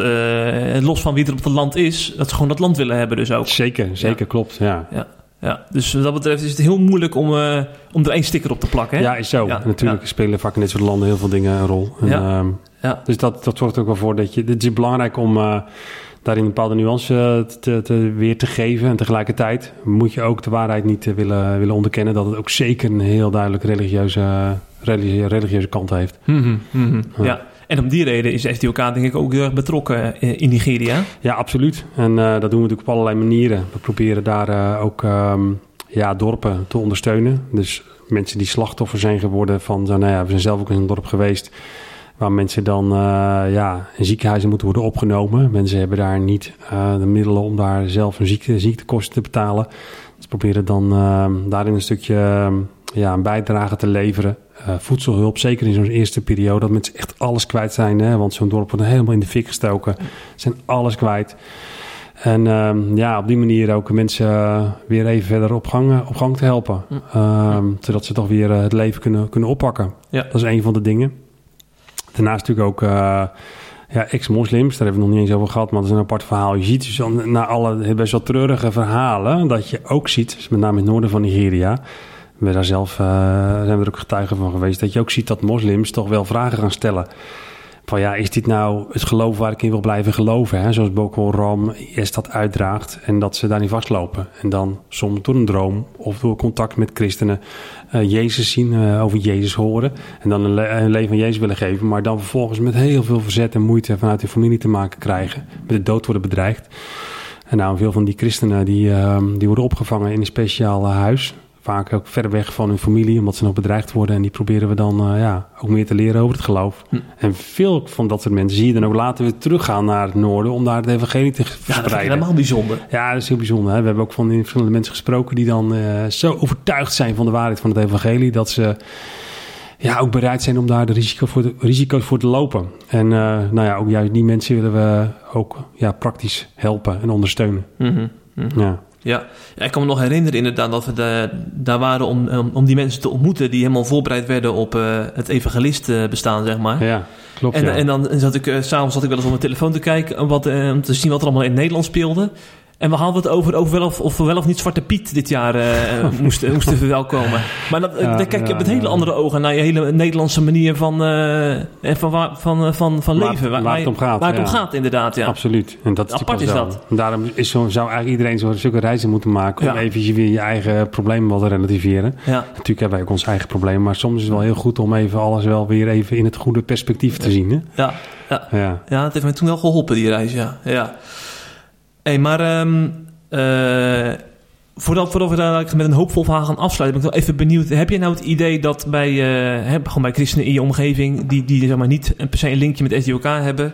los van wie er op het land is, dat ze gewoon dat land willen hebben dus ook. Zeker, zeker, ja. klopt. Ja. ja. Ja, dus wat dat betreft is het heel moeilijk om, uh, om er één sticker op te plakken. Hè? Ja, is zo. Ja, Natuurlijk ja. spelen vaak in dit soort landen heel veel dingen een rol. En, ja. Um, ja. Dus dat, dat zorgt ook wel voor dat je... Het is belangrijk om uh, daarin een bepaalde nuance te, te, weer te geven. En tegelijkertijd moet je ook de waarheid niet willen, willen onderkennen... dat het ook zeker een heel duidelijk religieuze, religieuze, religieuze kant heeft. Mm -hmm, mm -hmm. ja. En om die reden is SDOK denk ik ook heel erg betrokken in Nigeria. Ja, absoluut. En uh, dat doen we natuurlijk op allerlei manieren. We proberen daar uh, ook um, ja, dorpen te ondersteunen. Dus mensen die slachtoffer zijn geworden van... Nou ja, we zijn zelf ook in een dorp geweest... waar mensen dan ja, in ziekenhuizen moeten worden opgenomen. Mensen hebben daar niet de middelen om daar zelf hun ziekte, ziektekosten te betalen. Dus proberen dan uh, daarin een stukje ja, een bijdrage te leveren. Uh, voedselhulp, zeker in zo'n eerste periode, dat mensen echt alles kwijt zijn. Hè? Want zo'n dorp wordt helemaal in de fik gestoken. Ze zijn alles kwijt. En uh, ja, op die manier ook mensen uh, weer even verder op gang, op gang te helpen. Uh, zodat ze toch weer het leven kunnen, kunnen oppakken. Ja. Dat is een van de dingen. Daarnaast natuurlijk ook uh, ja, ex-moslims, daar hebben we nog niet eens over gehad, maar dat is een apart verhaal. Je ziet dus na alle best wel treurige verhalen, dat je ook ziet, dus met name in het noorden van Nigeria, we daar zelf uh, zijn we er ook getuigen van geweest. Dat je ook ziet dat moslims toch wel vragen gaan stellen. Van ja, is dit nou het geloof waar ik in wil blijven geloven? Hè? Zoals Boko Haram IS dat uitdraagt. En dat ze daar niet vastlopen. En dan soms door een droom of door contact met christenen uh, Jezus zien, uh, over Jezus horen. En dan een, le een leven van Jezus willen geven. Maar dan vervolgens met heel veel verzet en moeite vanuit de familie te maken krijgen. Met de dood worden bedreigd. En nou, veel van die christenen die, die worden opgevangen in een speciaal huis vaak ook ver weg van hun familie, omdat ze nog bedreigd worden. En die proberen we dan uh, ja, ook meer te leren over het geloof. Hm. En veel van dat soort mensen zie je dan ook later weer teruggaan naar het noorden om daar het evangelie te verspreiden. Ja, dat is helemaal bijzonder. Ja, dat is heel bijzonder. Hè? We hebben ook van verschillende mensen gesproken die dan uh, zo overtuigd zijn van de waarheid van het evangelie, dat ze ja, ook bereid zijn om daar de risico voor de, risico's voor te lopen. En uh, nou ja, ook juist die mensen willen we ook ja, praktisch helpen en ondersteunen. Mm -hmm. Mm -hmm. Ja. Ja. ja, ik kan me nog herinneren inderdaad dat we de, daar waren om, om, om die mensen te ontmoeten die helemaal voorbereid werden op uh, het evangelist bestaan, zeg maar. Ja, klopt. En, ja. en dan zat ik, uh, s'avonds zat ik wel eens op mijn telefoon te kijken wat, uh, om te zien wat er allemaal in Nederland speelde. En we hadden het over, over wel of, of we wel of niet Zwarte Piet dit jaar <laughs> uh, moesten, moesten verwelkomen. Maar dat, ja, dan kijk je ja, met hele ja. andere ogen naar je hele Nederlandse manier van, uh, van, van, van, van, van waar, leven. Waar, waar, het om gaat. Waar het om gaat, inderdaad. Ja. Absoluut. En dat is Apart is zo. dat. En daarom is zo, zou eigenlijk iedereen zo, zulke reizen moeten maken om even weer je eigen problemen wat te relativeren. Natuurlijk hebben wij ook ons eigen probleem, maar soms is het wel heel goed om even alles wel weer even in het goede perspectief te zien. Hè? Ja, ja. Ja. ja, het heeft mij toen wel geholpen, die reis, ja. ja. Hey, maar um, uh, voordat, voordat we daar met een hoopvol verhaal gaan afsluiten, ben ik wel even benieuwd. Heb je nou het idee dat bij, uh, hè, gewoon bij christenen in je omgeving, die, die zeg maar, niet per se een linkje met SDOK hebben,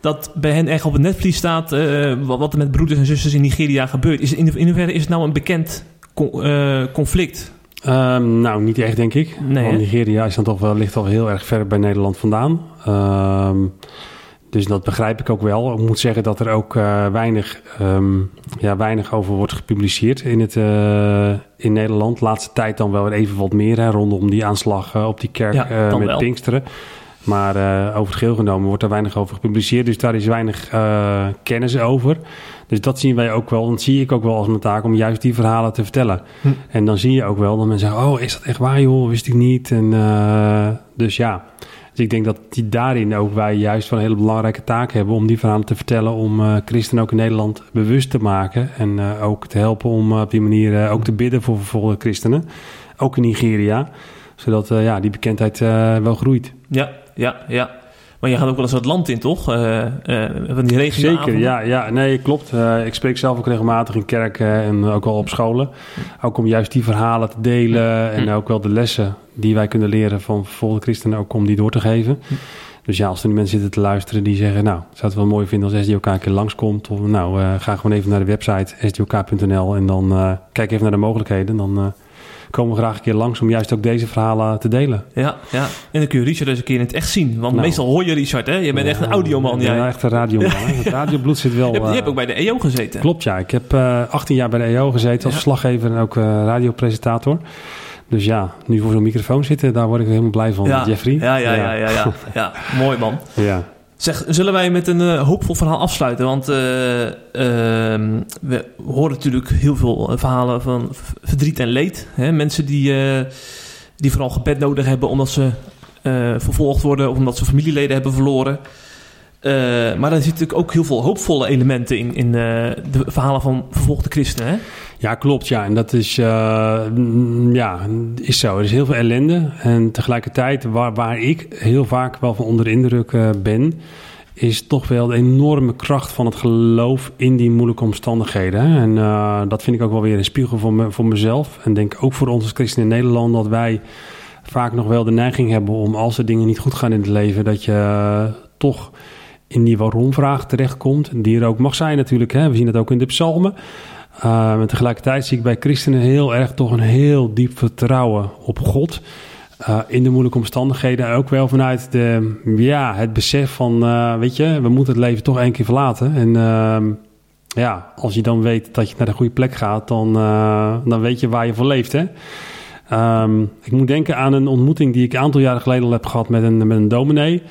dat bij hen echt op het netvlies staat uh, wat er met broeders en zusters in Nigeria gebeurt? Is, in, in hoeverre is het nou een bekend conflict? Um, nou, niet echt, denk ik. Nee, Want Nigeria is dan toch wel, ligt al heel erg ver bij Nederland vandaan. Um, dus dat begrijp ik ook wel. Ik moet zeggen dat er ook uh, weinig, um, ja, weinig over wordt gepubliceerd in, het, uh, in Nederland. De laatste tijd dan wel even wat meer hè, rondom die aanslag uh, op die kerk ja, met wel. Pinksteren. Maar over het geheel genomen wordt er weinig over gepubliceerd. Dus daar is weinig kennis over. Dus dat zien wij ook wel. Dat zie ik ook wel als mijn taak om juist die verhalen te vertellen. Hm. En dan zie je ook wel dat mensen zeggen: Oh, is dat echt waar, joh? Wist ik niet. En, dus ja. Dus ik denk dat die daarin ook wij juist wel een hele belangrijke taak hebben om die verhalen te vertellen, om uh, christenen ook in Nederland bewust te maken en uh, ook te helpen om uh, op die manier ook te bidden voor vervolgde christenen, ook in Nigeria, zodat ja, die bekendheid wel groeit. Ja, ja, ja. Maar je gaat ook wel eens wat land in, toch? van die regio Zeker, ja, ja. Nee, klopt. ik spreek zelf ook regelmatig in kerken en ook wel op scholen. Ook om juist die verhalen te delen en ook wel de lessen die wij kunnen leren van vervolgde christenen, ook om die door te geven. Dus ja, als er nu mensen zitten te luisteren die zeggen, nou, zou het wel mooi vinden als SDOK een keer langskomt. Of nou, uh, ga gewoon even naar de website sdok.nl en dan uh, kijk even naar de mogelijkheden. Dan uh, komen we graag een keer langs om juist ook deze verhalen te delen. Ja, ja. En dan kun je Richard eens een keer in het echt zien. Want Nou. meestal hoor je Richard, hè? Je bent echt een audioman. Ja, jij. echt een radioman. <laughs> Het radiobloed zit wel... Je, hebt, je eh, hebt ook bij de EO gezeten. Klopt, ja. Ik heb eh 18 jaar bij de EO gezeten als Ja. verslaggever en ook eh, radiopresentator. Dus ja, nu voor zo'n microfoon zitten, daar word ik helemaal blij van, ja. Jeffrey. Ja, ja, ja, ja, ja, ja. <laughs> Mooi man. Ja. Zeg, zullen wij met een eh, hoopvol verhaal afsluiten? Want eh, ehm, we horen natuurlijk heel veel eh, verhalen van verdriet en leed. Hè? Mensen die, die vooral gebed nodig hebben omdat ze vervolgd worden of omdat ze familieleden hebben verloren. Maar er zitten natuurlijk ook heel veel hoopvolle elementen in, in de verhalen van vervolgde christenen. Hè? Ja, klopt. Ja, en dat is, eh, mm, ja, is zo. Er is heel veel ellende. En tegelijkertijd, waar, waar ik heel vaak wel van onder de indruk eh, ben, is toch wel de enorme kracht van het geloof in die moeilijke omstandigheden. En eh, dat vind ik ook wel weer een spiegel voor, me, voor mezelf. En denk ook voor ons als christenen in Nederland dat wij vaak nog wel de neiging hebben om als er dingen niet goed gaan in het leven, dat je toch in die waarom-vraag terechtkomt. Die er ook mag zijn natuurlijk. Hè. We zien het ook in de psalmen. Uh, tegelijkertijd zie ik bij christenen heel erg toch een heel diep vertrouwen op God. Uh, in de moeilijke omstandigheden. Ook wel vanuit de, ja, het besef van, uh, weet je, we moeten het leven toch één keer verlaten. En uh, ja, als je dan weet dat je naar de goede plek gaat, dan, dan weet je waar je voor leeft. Hè? Um, ik moet denken aan een ontmoeting die ik een aantal jaren geleden al heb gehad met een, met een dominee.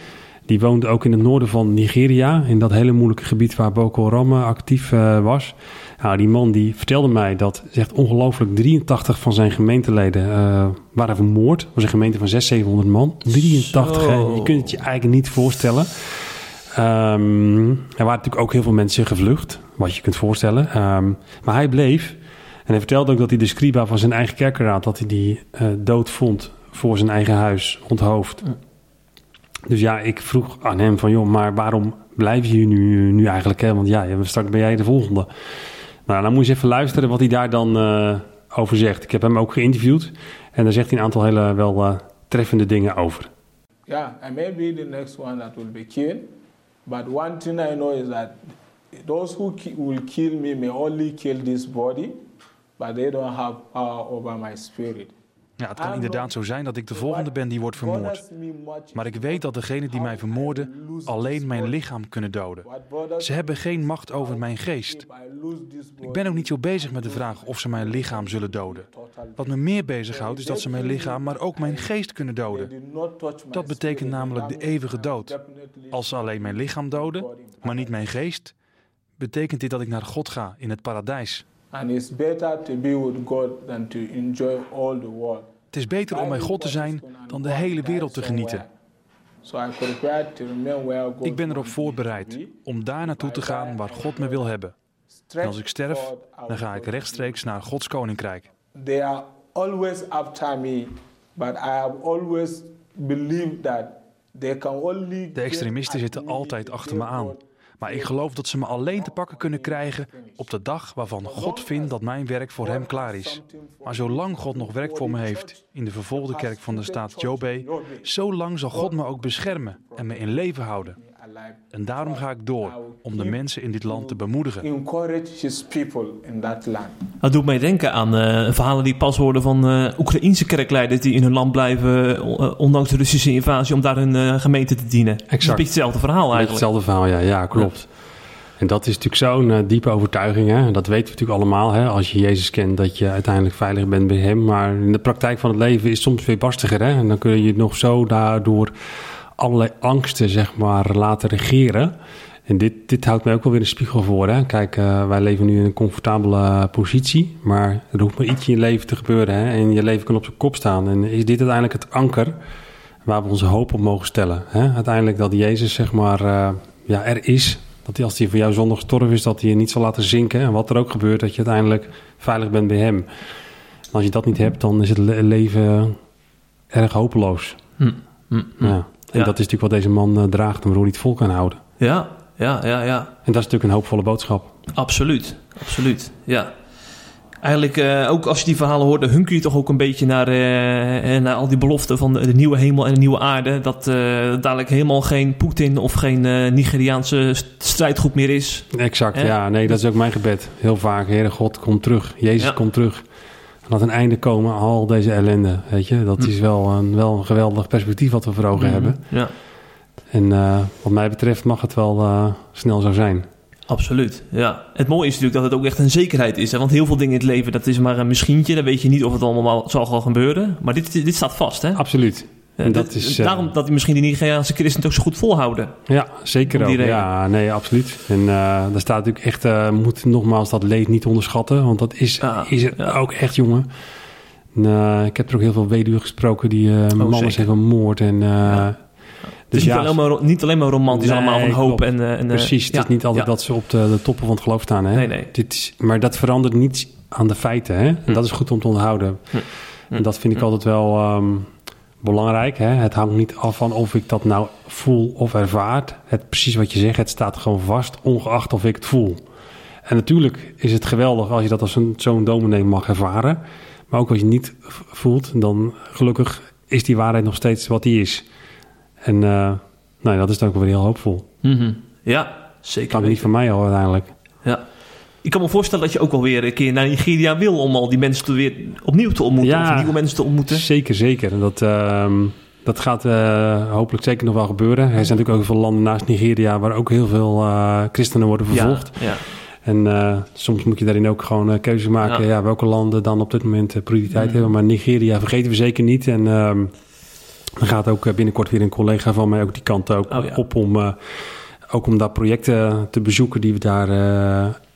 Die woonde ook in het noorden van Nigeria, in dat hele moeilijke gebied waar Boko Haram actief was. Nou, die man die vertelde mij dat zegt ongelooflijk 83 van zijn gemeenteleden uh, waren vermoord. Het was een gemeente van 600, 700 man. 83, hè? je kunt het je eigenlijk niet voorstellen. Um, er waren natuurlijk ook heel veel mensen gevlucht, wat je kunt voorstellen. Um, maar hij bleef. En hij vertelde ook dat hij de scriba van zijn eigen kerkenraad, dat hij die uh, dood vond voor zijn eigen huis, onthoofd. Dus ja, ik vroeg aan hem van, joh, maar waarom blijf je hier nu, nu eigenlijk? Hè? Want ja, straks ben jij de volgende. Nou, dan moet je even luisteren wat hij daar dan uh, over zegt. Ik heb hem ook geïnterviewd en daar zegt hij een aantal hele wel uh, treffende dingen over. Ja, yeah, I may be the next one that will be killed, but one thing I know is that those who will kill me may only kill this body, but they don't have power over my spirit. Ja, het kan inderdaad zo zijn dat ik de volgende ben die wordt vermoord. Maar ik weet dat degenen die mij vermoorden alleen mijn lichaam kunnen doden. Ze hebben geen macht over mijn geest. Ik ben ook niet zo bezig met de vraag of ze mijn lichaam zullen doden. Wat me meer bezighoudt is dat ze mijn lichaam, maar ook mijn geest kunnen doden. Dat betekent namelijk de eeuwige dood. Als ze alleen mijn lichaam doden, maar niet mijn geest, betekent dit dat ik naar God ga in het paradijs. And it's better to be with God than to enjoy all the world. Het is beter om bij God te zijn dan de hele wereld te genieten. Ik ben erop voorbereid om daar naartoe te gaan waar God me wil hebben. En als ik sterf, dan ga ik rechtstreeks naar Gods koninkrijk. They are always after me, but I have always believed that they can only De extremisten zitten altijd achter me aan. Maar ik geloof dat ze me alleen te pakken kunnen krijgen op de dag waarvan God vindt dat mijn werk voor hem klaar is. Maar zolang God nog werk voor me heeft in de vervolgde kerk van de staat Jobe, zolang zal God me ook beschermen en me in leven houden. En daarom ga ik door om de mensen in dit land te bemoedigen. Dat doet mij denken aan uh, verhalen die pas hoorden van uh, Oekraïense kerkleiders die in hun land blijven, uh, ondanks de Russische invasie, om daar hun gemeente te dienen. Exact. Dat is hetzelfde verhaal eigenlijk. Hetzelfde verhaal, ja, ja klopt. Ja. En dat is natuurlijk zo'n diepe overtuiging. Hè? Dat weten we natuurlijk allemaal. Hè? Als je Jezus kent, dat je uiteindelijk veilig bent bij Hem. Maar in de praktijk van het leven is soms weer barstiger. Hè? En dan kun je nog zo daardoor allerlei angsten zeg maar, laten regeren. En dit, dit houdt mij ook wel weer een spiegel voor. Hè? Kijk, uh, wij leven nu in een comfortabele positie. Maar er hoeft maar iets in je leven te gebeuren. Hè? En je leven kan op zijn kop staan. En is dit uiteindelijk het anker waar we onze hoop op mogen stellen? Hè? Uiteindelijk dat Jezus zeg maar, uh, ja, er is. Dat hij, als hij voor jou zondag gestorven is, dat hij je niet zal laten zinken. En wat er ook gebeurt, dat je uiteindelijk veilig bent bij hem. En als je dat niet hebt, dan is het le leven erg hopeloos. Hm. Hm. Hm. Ja. En ja. dat is natuurlijk wat deze man uh, draagt en waardoor hij het vol kan houden. Ja, ja, ja, ja. En dat is natuurlijk een hoopvolle boodschap. Absoluut, absoluut, ja. Eigenlijk, uh, ook als je die verhalen hoort, hunker je toch ook een beetje naar, uh, naar al die beloften van de, de, nieuwe hemel en de nieuwe aarde. Dat uh, dadelijk helemaal geen Poetin of geen Nigeriaanse strijdgroep meer is. Exact, ja. Nee, dat is ook mijn gebed. Heel vaak, Heere God, kom terug. Jezus, ja. kom terug. Laat een einde komen aan al deze ellende. Weet je, dat Hm. is wel een, wel een geweldig perspectief wat we voor ogen Mhm. hebben. Ja, En eh, wat mij betreft mag het wel eh, snel zo zijn. absoluut. Ja. Het mooie is natuurlijk dat het ook echt een zekerheid is. Hè? Want heel veel dingen in het leven, dat is maar een misschien. Dan weet je niet of het allemaal zal gaan gebeuren. Maar dit, dit staat vast, hè? Absoluut. En dat is, eh, Daarom dat die misschien die Nigeriaanse christen het ook zo goed volhouden. Ja, zeker ook. Ja, nee, absoluut. En eh daar staat natuurlijk echt, eh moet nogmaals dat leed niet onderschatten. Want dat is, Ja, is het ja. ook echt, jongen. En, ik heb er ook heel veel weduwen gesproken die mannen Oh, zeker. zijn vermoord. En, eh, Ja. Het Dus is ja, niet, alleen maar, niet alleen maar romantisch Nee, allemaal van hoop. klopt. En, en, precies. Het ja, is niet altijd dat ze op de, de toppen van het geloof staan. Hè? Nee, nee. Dit is, maar dat verandert niets aan de feiten. Hè? En Hm. dat is goed om te onthouden. Hm. En dat vind ik Hm. altijd wel ehm, belangrijk. Hè? Het hangt niet af van of ik dat nou voel of ervaar. Het, precies wat je zegt, het staat gewoon vast, ongeacht of ik het voel. En natuurlijk is het geweldig als je dat als een- zo'n dominee mag ervaren. Maar ook als je het niet voelt, dan gelukkig is die waarheid nog steeds wat die is. En eh, nou, ja, dat is dan ook weer heel hoopvol. Mhm. Ja, zeker. Kan niet van mij al uiteindelijk. Ja. Ik kan me voorstellen dat je ook wel weer een keer naar Nigeria wil om al die mensen te weer opnieuw te ontmoeten. Ja. Of nieuwe mensen te ontmoeten. Zeker, zeker. En Dat, ehm, dat gaat eh, hopelijk zeker nog wel gebeuren. Er zijn natuurlijk ook heel veel landen naast Nigeria waar ook heel veel eh, christenen worden vervolgd. Ja, ja. En eh, soms moet je daarin ook gewoon keuzes maken. Ja. Welke landen dan op dit moment prioriteit Mm. hebben. Maar Nigeria vergeten we zeker niet. En ehm er gaat ook binnenkort weer een collega van mij ook die kant ook Oh, op om, ook om daar projecten te bezoeken die we daar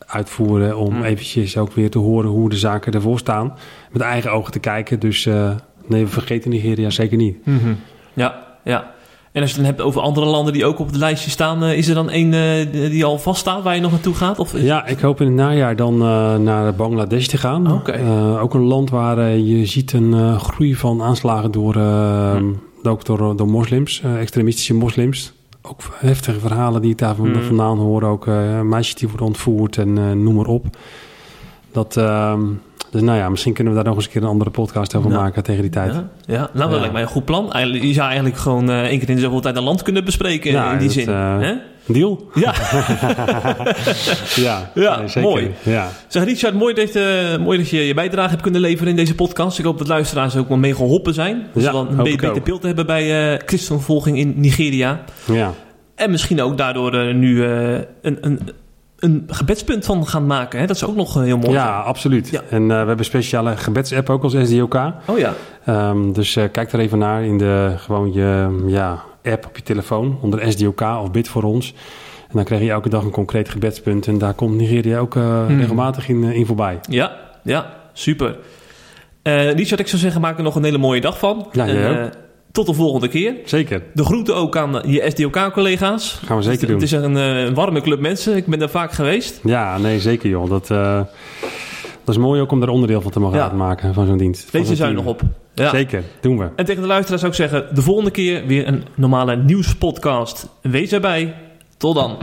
uitvoeren. Om Mm. eventjes ook weer te horen hoe de zaken ervoor staan. Met eigen ogen te kijken. Dus eh, nee, we vergeten Nigeria zeker niet. Mhm. ja, ja. En als je het dan hebt over andere landen die ook op het lijstje staan, eh, is er dan één eh, die al vaststaat waar je nog naartoe gaat? Of, Ja, ik hoop in het najaar dan naar Bangladesh te gaan. Eh, ook een land waar je ziet een groei van aanslagen door, eh, Hm. ook door, door moslims, extremistische moslims. Ook heftige verhalen die ik daar van- Hm. vandaan hoor. Ook eh, meisjes die worden ontvoerd en eh, noem maar op. Dat, ehm, dus nou ja, misschien kunnen we daar nog eens een keer een andere podcast over maken tegen die tijd. Ja, ja. nou dat Ja. lijkt mij een goed plan. Je zou eigenlijk gewoon eh, één keer in de zoveel tijd een land kunnen bespreken Ja, in die dat, zin. Hè? Deal? Ja, <laughs> Ja, zeker. mooi. Ja. zeg Richard, mooi dat, eh, mooi dat je je bijdrage hebt kunnen leveren in deze podcast. Ik hoop dat luisteraars ook wel mee geholpen zijn. Ja, ze dan een be- beter beeld hebben bij eh christenvervolging in Nigeria. ja. En misschien ook daardoor eh, nu een, een, een gebedspunt van gaan maken. Hè? Dat is ook nog heel mooi. Ja, absoluut. Ja. En we hebben een speciale gebedsapp ook als SDOK. Oh ja. Ehm, dus kijk er even naar in de gewoon je ja, app op je telefoon onder SDOK of Bid voor ons. En dan krijg je elke dag een concreet gebedspunt. En daar komt Nigeria ook eh, Hmm. regelmatig in, eh, in voorbij. Ja, ja, super. Eh Richard, ik zou zeggen, maak er nog een hele mooie dag van. Ja, en, tot de volgende keer. Zeker, De groeten ook aan je SDOK-collega's. gaan we zeker doen. Het is een warme club mensen. Ik ben daar vaak geweest. Ja, nee, zeker joh. Dat, dat is mooi ook om daar onderdeel van te mogen Ja. uitmaken van zo'n dienst. zo'n zuinig team. op. Ja. Zeker, doen we. En tegen de luisteraars zou ik zeggen, de volgende keer weer een normale nieuwspodcast. Wees erbij. Tot dan.